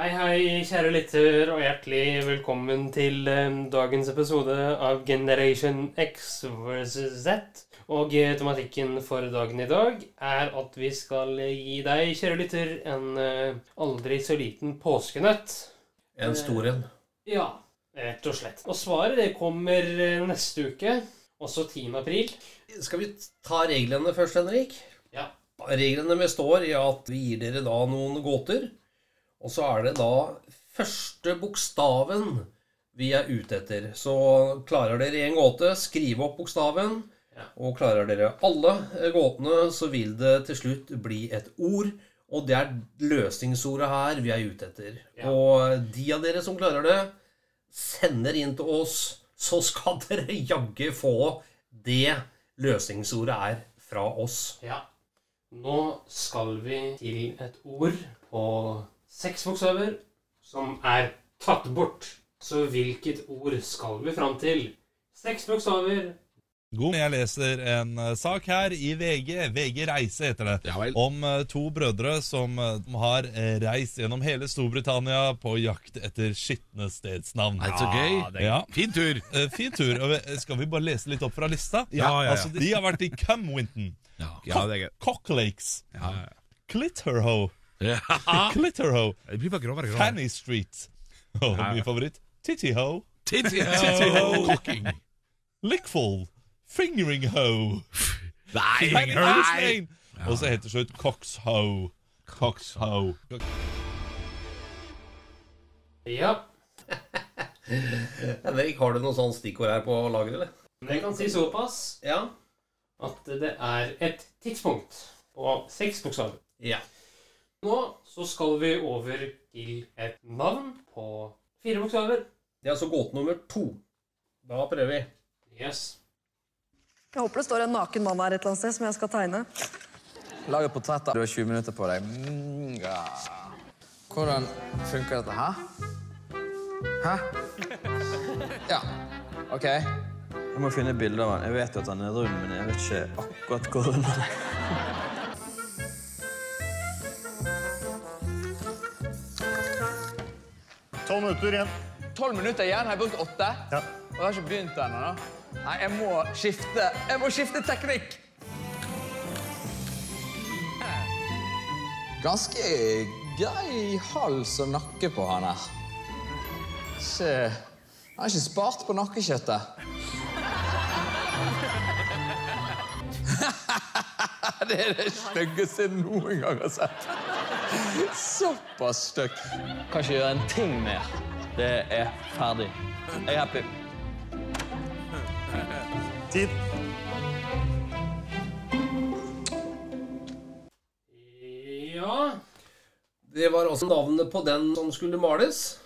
Hei, hei, kjære lytter, og hjertelig velkommen til eh, dagens episode av Generation X versus Z. Og eh, tematikken for dagen i dag er at vi skal gi deg, kjære lytter, en eh, aldri så liten påskenøtt. En stor en. Ja, rett og slett. Og svaret det kommer eh, neste uke, også 10. april. Skal vi ta reglene først, Henrik? Ja. Reglene består i at vi gir dere da noen gåter. Og så er det da første bokstaven vi er ute etter. Så klarer dere en gåte, skriv opp bokstaven. Og klarer dere alle gåtene, så vil det til slutt bli et ord. Og det er løsningsordet her vi er ute etter. Ja. Og de av dere som klarer det, sender inn til oss, så skal dere jaggu få det løsningsordet er fra oss. Ja. Nå skal vi til et ord på seks bokstaver som er tatt bort. Så hvilket ord skal vi fram til? Seks bokstaver. God. Jeg leser en eh, sak her i VG. VG Reise heter det. Ja vel. Om eh, to brødre som eh, har reist gjennom hele Storbritannia på jakt etter skitne stedsnavn. Nei, så gøy. Ja. Fin tur. Fin tur. Skal vi bare lese litt opp fra lista? Ja, ja, ja. Altså, de har vært i Cumwinton, Ja, ja det er gøy. Cock Lakes, Ja, ja. Clitterhoe, ja. Clitterhoe, Det blir bare grovere og grovere. Fanny Street og Ja, min favoritt, Tittyho. Titty-ho. Cocking. Lickful, Fingering ho. Nei, Fanny. Og så heter det slutt Coxho. Coxho. Ja. Henrik, har du noen sånne stikkord her på lager, eller? Men jeg kan si såpass Ja. at det er et tidspunkt på seks bokstaver. Ja. Nå så skal vi over til et navn på fire bokstaver. Det er altså gåte nummer to. Da prøver vi. Yes. Jeg håper det står en naken mann her et eller annet sted som jeg skal tegne. Lag et portrett. Du har 20 minutter på deg. Mm, ja. Hvordan funker dette her? Hæ? Ja, OK. Jeg må finne bilde av han. Jeg vet jo at han er rund, men jeg vet ikke akkurat hvor rund han er. Tolv minutter igjen. 12 minutter igjen. Har jeg brukt åtte? Ja. Og jeg har ikke begynt ennå. Nei, jeg må skifte Jeg må skifte teknikk! Ganske grei hals og nakke på han her. Ikke Han har ikke spart på nakkekjøttet. det er det styggeste jeg noen gang har sett. Såpass støkk. Kan ikke gjøre en ting mer. Det er ferdig. Jeg er happy. Tid. Ja. Det var også navnet på den som skulle males.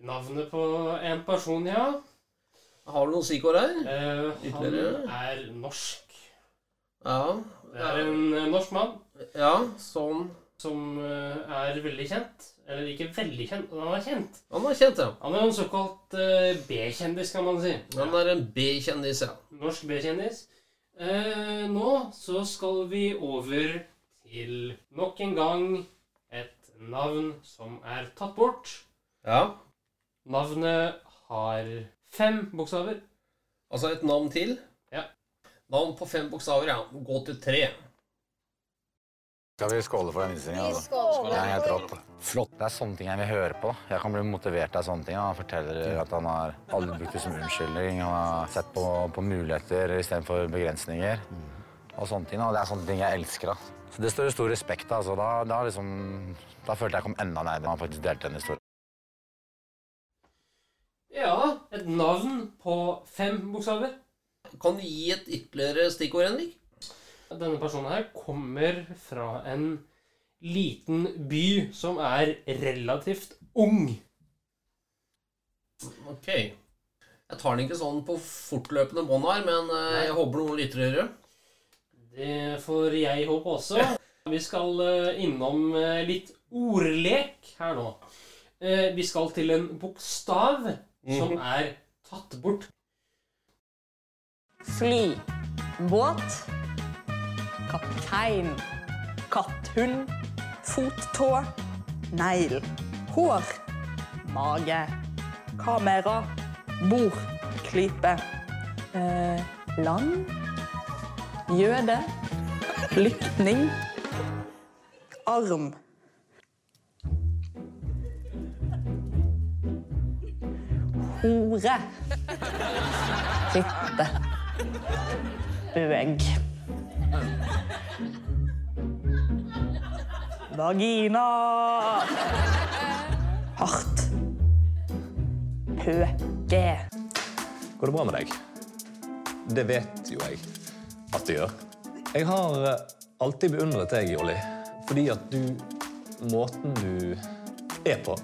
Navnet på en person, ja. Har du noen stikkord her? Eh, han er norsk. Ja. Det er en eh, norsk mann Ja, sånn. Som eh, er veldig kjent. Eller ikke veldig kjent, men han er kjent. Han er kjent, ja. Han er en såkalt uh, B-kjendis, kan man si. Han er en B-kjendis, ja. Norsk B-kjendis. Uh, nå så skal vi over til nok en gang et navn som er tatt bort. Ja. Navnet har fem bokstaver. Altså et navn til. Ja. Navn på fem bokstaver, ja. Gå til tre. Skal vi skåle for den innstillinga? Det er helt rått. Flott. Det er sånne ting jeg vil høre på. Jeg kan bli motivert av sånne ting. Han forteller at han har aldri brukt det som unnskyldning. Han har sett på, på muligheter istedenfor begrensninger. Og sånne ting. Og det er sånne ting jeg elsker. Da. Så det står det stor respekt av. Altså, da, da, liksom, da følte jeg kom enda nærmere han faktisk delte en historien. Ja, et navn på fem bokstaver. Kan du gi et ytterligere stikkord, Henrik? Denne personen her kommer fra en liten by som er relativt ung. Ok. Jeg tar den ikke sånn på fortløpende bånd her, men eh, jeg håper noen lytter gjør det. Får jeg håpe også. Vi skal eh, innom eh, litt ordlek her nå. Eh, Vi skal til en bokstav som er tatt bort. Fly. Båt. Kaptein. Katthull. Fottå. Negl. Hår. Mage. Kamera. Bord. Klype. Eh, land. Jøde. Lyktning. Arm. Hore. Fitte. Bøg. Vagina. Hardt. Pøke. Går det bra med deg? Det vet jo jeg at det gjør. Jeg har eh, alltid beundret deg, Jolly, fordi at du Måten du er på,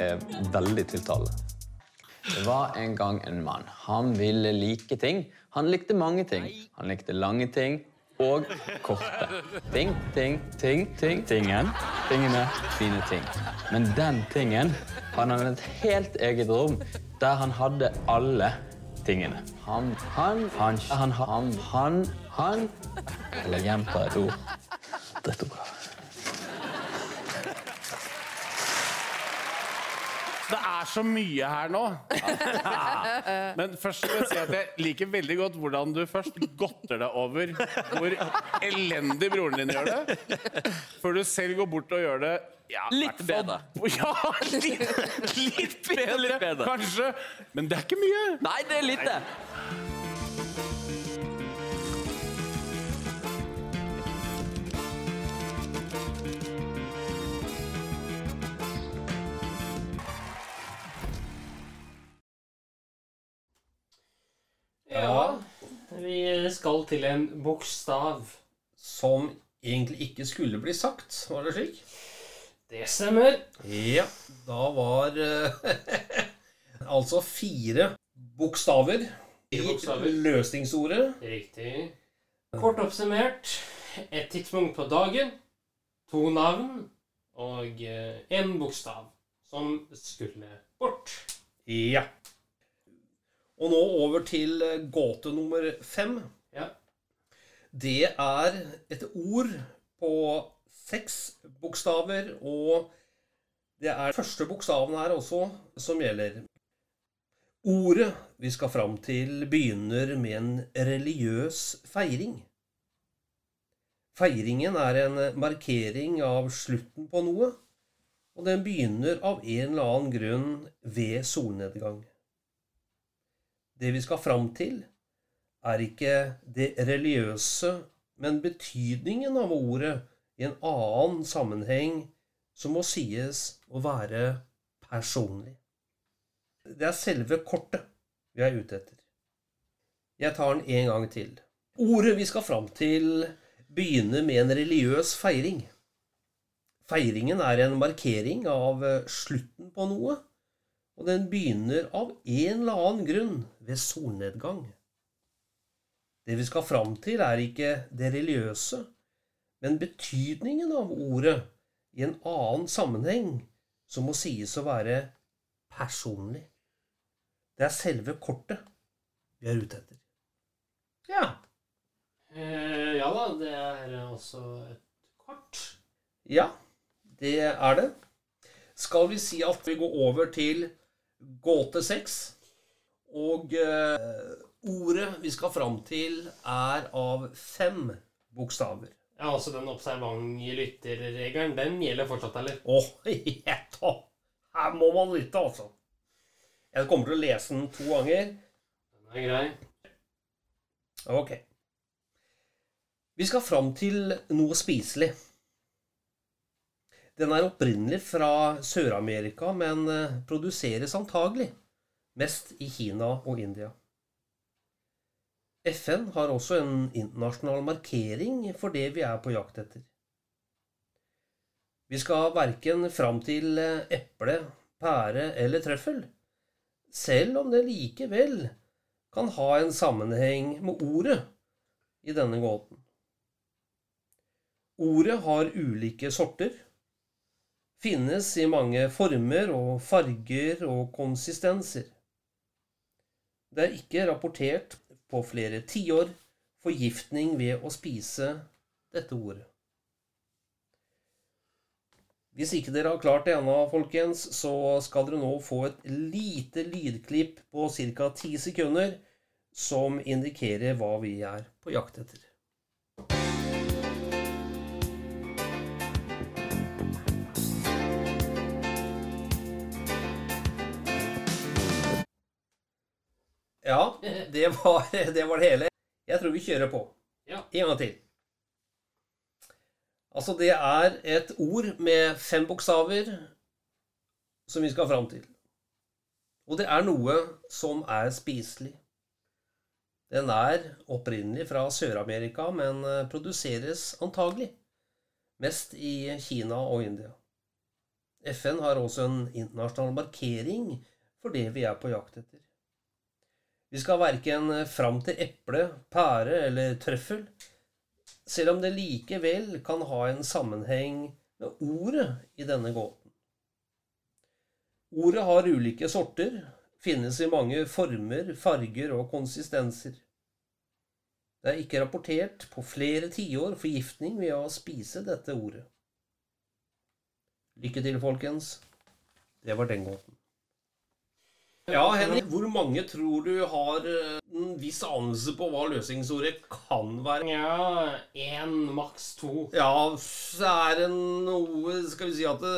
er veldig tiltalende. Det var en gang en mann. Han ville like ting. Han likte mange ting. Han likte lange ting og korte. Ting, ting, ting, ting. Tingen. Tingene, fine ting. Men den tingen hadde han et helt eget rom der han hadde alle tingene. Han, han, han, han, han, han, han Eller gjenta et ord. Drittord. Det er så mye her nå. Men først vil jeg si at jeg liker veldig godt hvordan du først godter deg over hvor elendig broren din gjør det, før du selv går bort og gjør det ja, Litt bedre. Ja, litt, litt bedre, Litt bedre. kanskje. Men det er ikke mye. Nei, det er litt det. Ja, vi skal til en bokstav. Som egentlig ikke skulle bli sagt, var det slik? Det stemmer. Ja, da var eh, altså fire bokstaver i løsningsordet. Riktig. Kort oppsummert et tidspunkt på dagen, to navn og én bokstav som skulle bort. Ja. Og nå over til eh, gåte nummer fem. Ja. Det er et ord på seks bokstaver, og det er første bokstaven her også som gjelder. Ordet vi skal fram til, begynner med en religiøs feiring. Feiringen er en markering av slutten på noe, og den begynner av en eller annen grunn ved solnedgang. Det vi skal fram til, er ikke det religiøse, men betydningen av ordet i en annen sammenheng som må sies å være personlig. Det er selve kortet vi er ute etter. Jeg tar den en gang til. Ordet vi skal fram til, begynner med en religiøs feiring. Feiringen er en markering av slutten på noe, og den begynner av en eller annen grunn ved solnedgang. Det vi skal fram til, er ikke det religiøse, men betydningen av ordet i en annen sammenheng som må sies å være personlig. Det er selve kortet vi er ute etter. Ja. Eh, ja da, det er også et kort. Ja, det er det. Skal vi si at vi går over til gåte seks? Og eh, ordet vi skal fram til, er av fem bokstaver. Ja, altså Den observante lytterregelen, den gjelder fortsatt, eller? Å, oh, jetta! Her må man lytte, altså. Jeg kommer til å lese den to ganger. Den er grei. Ok. Vi skal fram til noe spiselig. Den er opprinnelig fra Sør-Amerika, men eh, produseres antagelig mest i Kina og India. FN har også en internasjonal markering for det vi er på jakt etter. Vi skal verken fram til eh, eple, pære eller trøffel, selv om det likevel kan ha en sammenheng med ordet i denne gåten. Ordet har ulike sorter, finnes i mange former og farger og konsistenser. Det er ikke rapportert på flere tiår forgiftning ved å spise dette ordet. Hvis ikke dere har klart det ennå, folkens, så skal dere nå få et lite lydklipp på ca. ti sekunder som indikerer hva vi er på jakt etter. det var det, var det hele. Jeg tror vi kjører på. Ja. En gang til. Altså, det er et ord med fem bokstaver som vi skal fram til. Og det er noe som er spiselig. Den er opprinnelig fra Sør-Amerika, men eh, produseres antagelig mest i Kina og India. FN har også en internasjonal markering for det vi er på jakt etter. Vi skal verken fram til eple, pære eller trøffel, selv om det likevel kan ha en sammenheng med ordet i denne gåten. Ordet har ulike sorter, finnes i mange former, farger og konsistenser. Det er ikke rapportert på flere tiår forgiftning ved å spise dette ordet. Lykke til, folkens. Det var den gåten. Ja, Henrik, hvor mange tror du har eh, en viss anelse på hva løsningsordet kan være? Ja, én, maks to. Ja, så er det noe Skal vi si at det,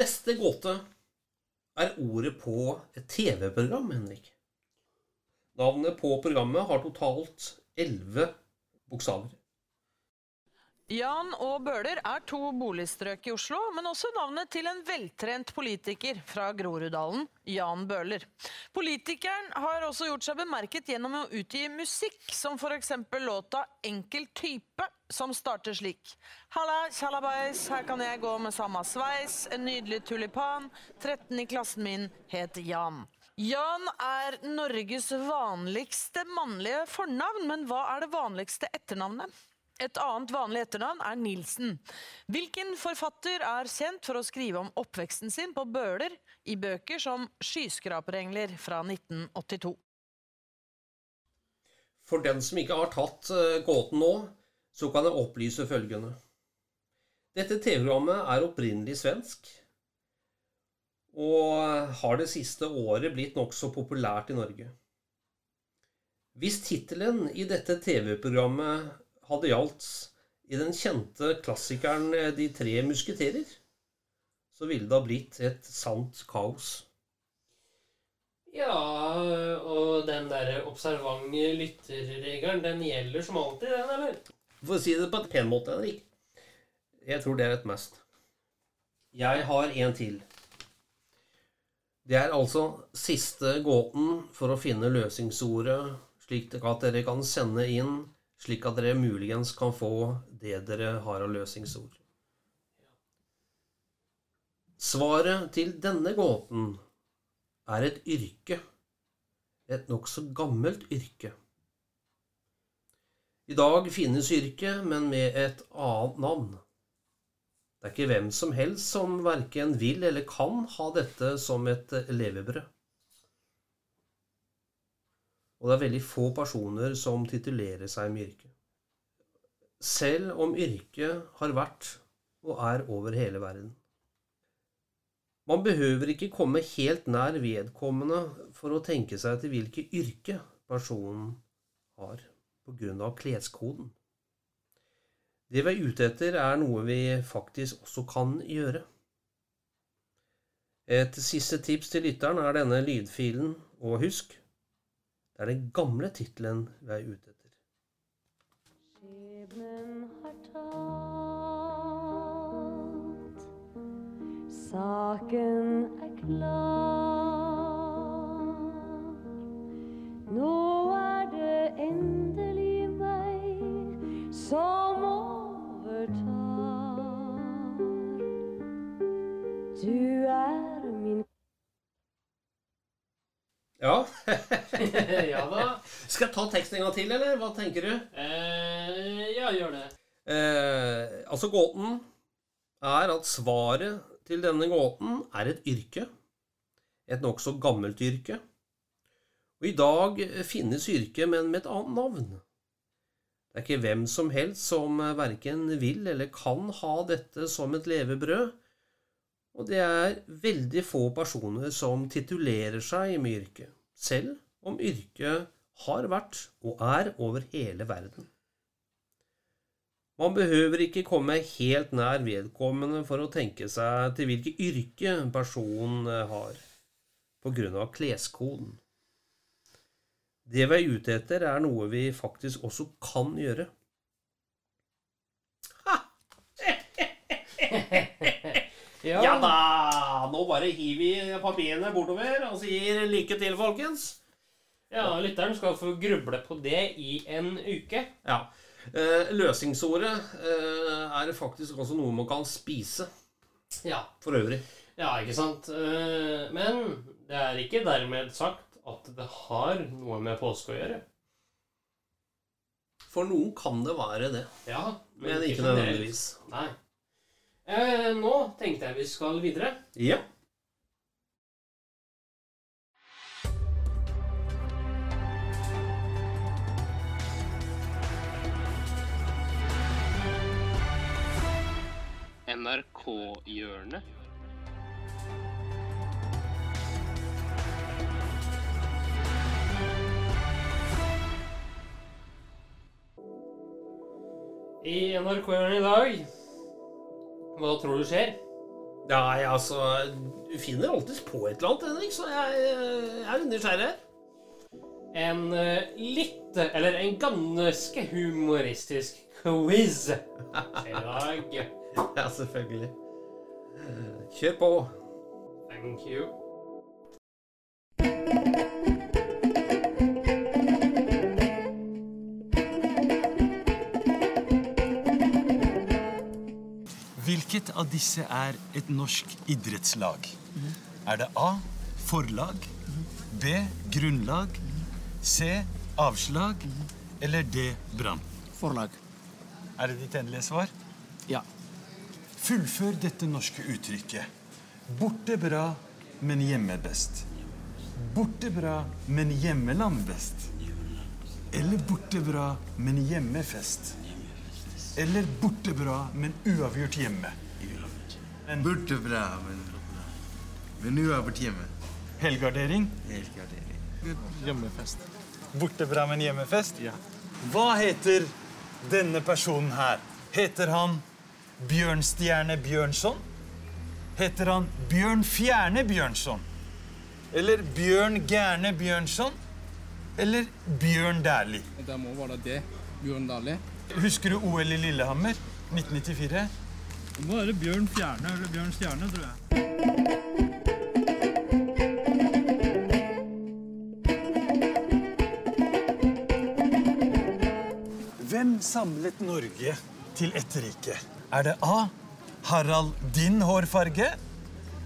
Neste gåte er ordet på et TV-program, Henrik. Navnet på programmet har totalt elleve bokstaver. Jan og Bøhler er to boligstrøk i Oslo, men også navnet til en veltrent politiker fra Groruddalen, Jan Bøhler. Politikeren har også gjort seg bemerket gjennom å utgi musikk, som f.eks. låta 'Enkel type', som starter slik. Halla, tjallabais, her kan jeg gå med samme sveis, en nydelig tulipan, 13 i klassen min, het Jan. Jan er Norges vanligste mannlige fornavn, men hva er det vanligste etternavnet? Et annet vanlig etternavn er Nilsen. Hvilken forfatter er kjent for å skrive om oppveksten sin på Bøler i bøker som 'Skyskraperengler' fra 1982? For den som ikke har tatt eh, gåten nå, så kan jeg opplyse følgende. Dette TV-programmet er opprinnelig svensk, og har det siste året blitt nokså populært i Norge. Hvis tittelen i dette TV-programmet hadde gjaldt i den kjente klassikeren eh, De tre musketerer, så ville det ha blitt et sant kaos. Ja, og den der observante lytterregelen, den gjelder som alltid, den, eller? For å si det på en pen måte, Henrik. Jeg tror det er et must. Jeg har en til. Det er altså siste gåten for å finne løsningsordet, slik at dere kan sende inn, slik at dere muligens kan få det dere har av løsningsord. Svaret til denne gåten er et yrke. Et nokså gammelt yrke. I dag finnes yrket, men med et annet navn. Det er ikke hvem som helst som verken vil eller kan ha dette som et levebrød. Og det er veldig få personer som titulerer seg med yrke. Selv om yrket har vært og er over hele verden. Man behøver ikke komme helt nær vedkommende for å tenke seg til hvilket yrke personen har, av kleskoden. Det vi er ute etter, er noe vi faktisk også kan gjøre. Et siste tips til lytteren er denne lydfilen, og husk, det er den gamle tittelen vi er ute etter. Skjebnen har talt, saken er klar. Nå er det endelig meg som overtar. Du er min Ja. ja da. Skal jeg ta teksten en gang til, eller? Hva tenker du? Eh, ja, gjør det. Eh, altså, gåten er at svaret til denne gåten er et yrke. Et nokså gammelt yrke. Og i dag finnes yrket, men med et annet navn. Det er ikke hvem som helst som verken vil eller kan ha dette som et levebrød, og det er veldig få personer som titulerer seg med yrket, selv om yrket har vært og er over hele verden. Man behøver ikke komme helt nær vedkommende for å tenke seg til hvilket yrke personen har, på grunn av kleskoden. Det vi er ute etter, er noe vi faktisk også kan gjøre. Ja. Ja da! Nå bare hiver vi papirene bortover og sier lykke til, folkens. Ja, lytteren skal få gruble på det i en uke. Ja. Eh, løsningsordet eh, er faktisk også noe man kan spise. Ja. For øvrig. Ja, ikke sant? Eh, Men det er ikke dermed sagt at det har noe med påske å gjøre. For noen kan det være det. Ja, Men ikke ikke nødvendigvis. Nei. Eh, nå tenkte jeg vi skal videre. Ja. NRK-hjørnet. I NRK-hjørnet i dag Hva tror du skjer? Nei, altså Du finner alltid på et eller annet, Henrik, så jeg, jeg er nysgjerrig. En eh, litt Eller en ganske humoristisk quiz i dag. Ja, selvfølgelig. Kjør på. Thank you. Hvilket av disse er et norsk idrettslag? Er det A. Forlag. B. Grunnlag. C. Avslag. Eller D. Brann? Forlag. Er det ditt endelige svar? Ja. Fullfør dette norske uttrykket. Borte bra, men hjemme best. Borte bra, men hjemmeland best. Eller borte bra, men hjemmefest. Eller borte bra, men uavgjort hjemme. Borte bra, men, men uavgjort hjemme. Helgardering. Helgardering. Hjemmefest. Borte bra, men hjemmefest? Hva heter denne personen her? Heter han Bjørnstjerne Bjørnson? Heter han Bjørn Fjerne Bjørnson? Eller Bjørn Gærne Bjørnson? Eller Bjørn Dæhlie? Det må være det. Bjørn Dæhlie. Husker du OL i Lillehammer 1994? Det må være Bjørn Fjerne eller Bjørn Stjerne, tror jeg. Hvem samlet Norge til ett rike? Er det A. Harald din hårfarge?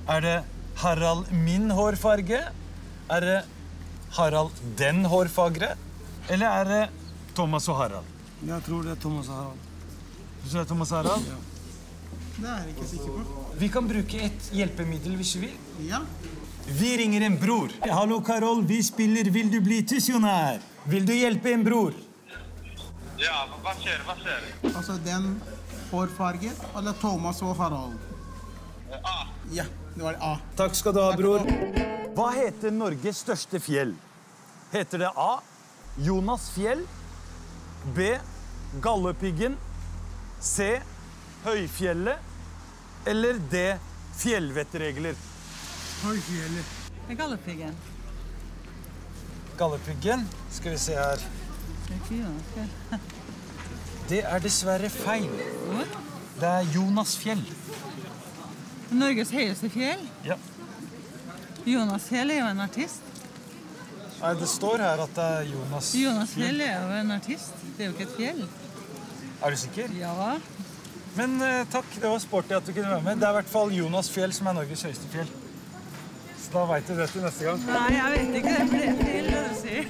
Er det Harald min hårfarge? Er det Harald den hårfagre? Eller er det Thomas og Harald? Jeg tror det er Thomas og Harald. Du tror det er Thomas og Harald? Det er jeg ikke sikker på. Vi kan bruke et hjelpemiddel hvis vi vil. Ja. Vi ringer en bror. Hallo, Karol. Vi spiller Vil du bli tusjonær? Vil du hjelpe en bror? Ja, hva skjer? Hva skjer? Altså den hårfargen, eller Thomas og Harald? A. Ja, det var A. Takk skal du ha, bror. Hva heter Norges største fjell? Heter det A. Jonas fjell? B. Galdhøpiggen? C. Høyfjellet? Eller D. Fjellvettregler? Høyfjellet. Galdhøpiggen. Galdhøpiggen? Skal vi se her. Det er dessverre feil. Det er Jonas fjell. Norges høyeste fjell. Ja. Jonas Fjell er jo en artist. Nei, det står her at det er Jonas Jonas Fjell er jo en artist. Det er jo ikke et fjell. Er du sikker? Ja. Men eh, takk, det var sporty at du kunne være med. Det er i hvert fall Jonas fjell som er Norges høyeste fjell. Så da veit du det til neste gang. Nei, jeg vet ikke det, for det er feil det du sier.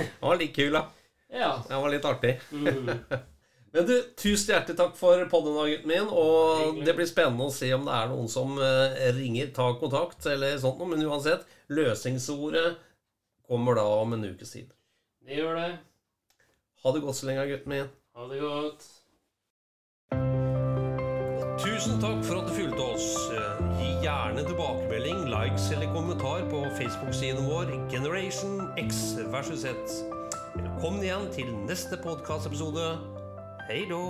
Den var like kul, da. Ja. Den var litt artig. Mm. Men du, tusen hjertelig takk for podden, da, gutten min. Og det blir spennende å se om det er noen som eh, ringer, tar kontakt eller sånt noe. Men uansett, løsningsordet kommer da om en ukes tid. Det gjør det. Ha det godt så lenge, gutten min. Ha det godt. Tusen takk for at du fulgte oss. Gi gjerne tilbakemelding, likes eller kommentar på Facebook-siden vår Generation X versus Z. Velkommen igjen til neste podkastepisode. Hei då!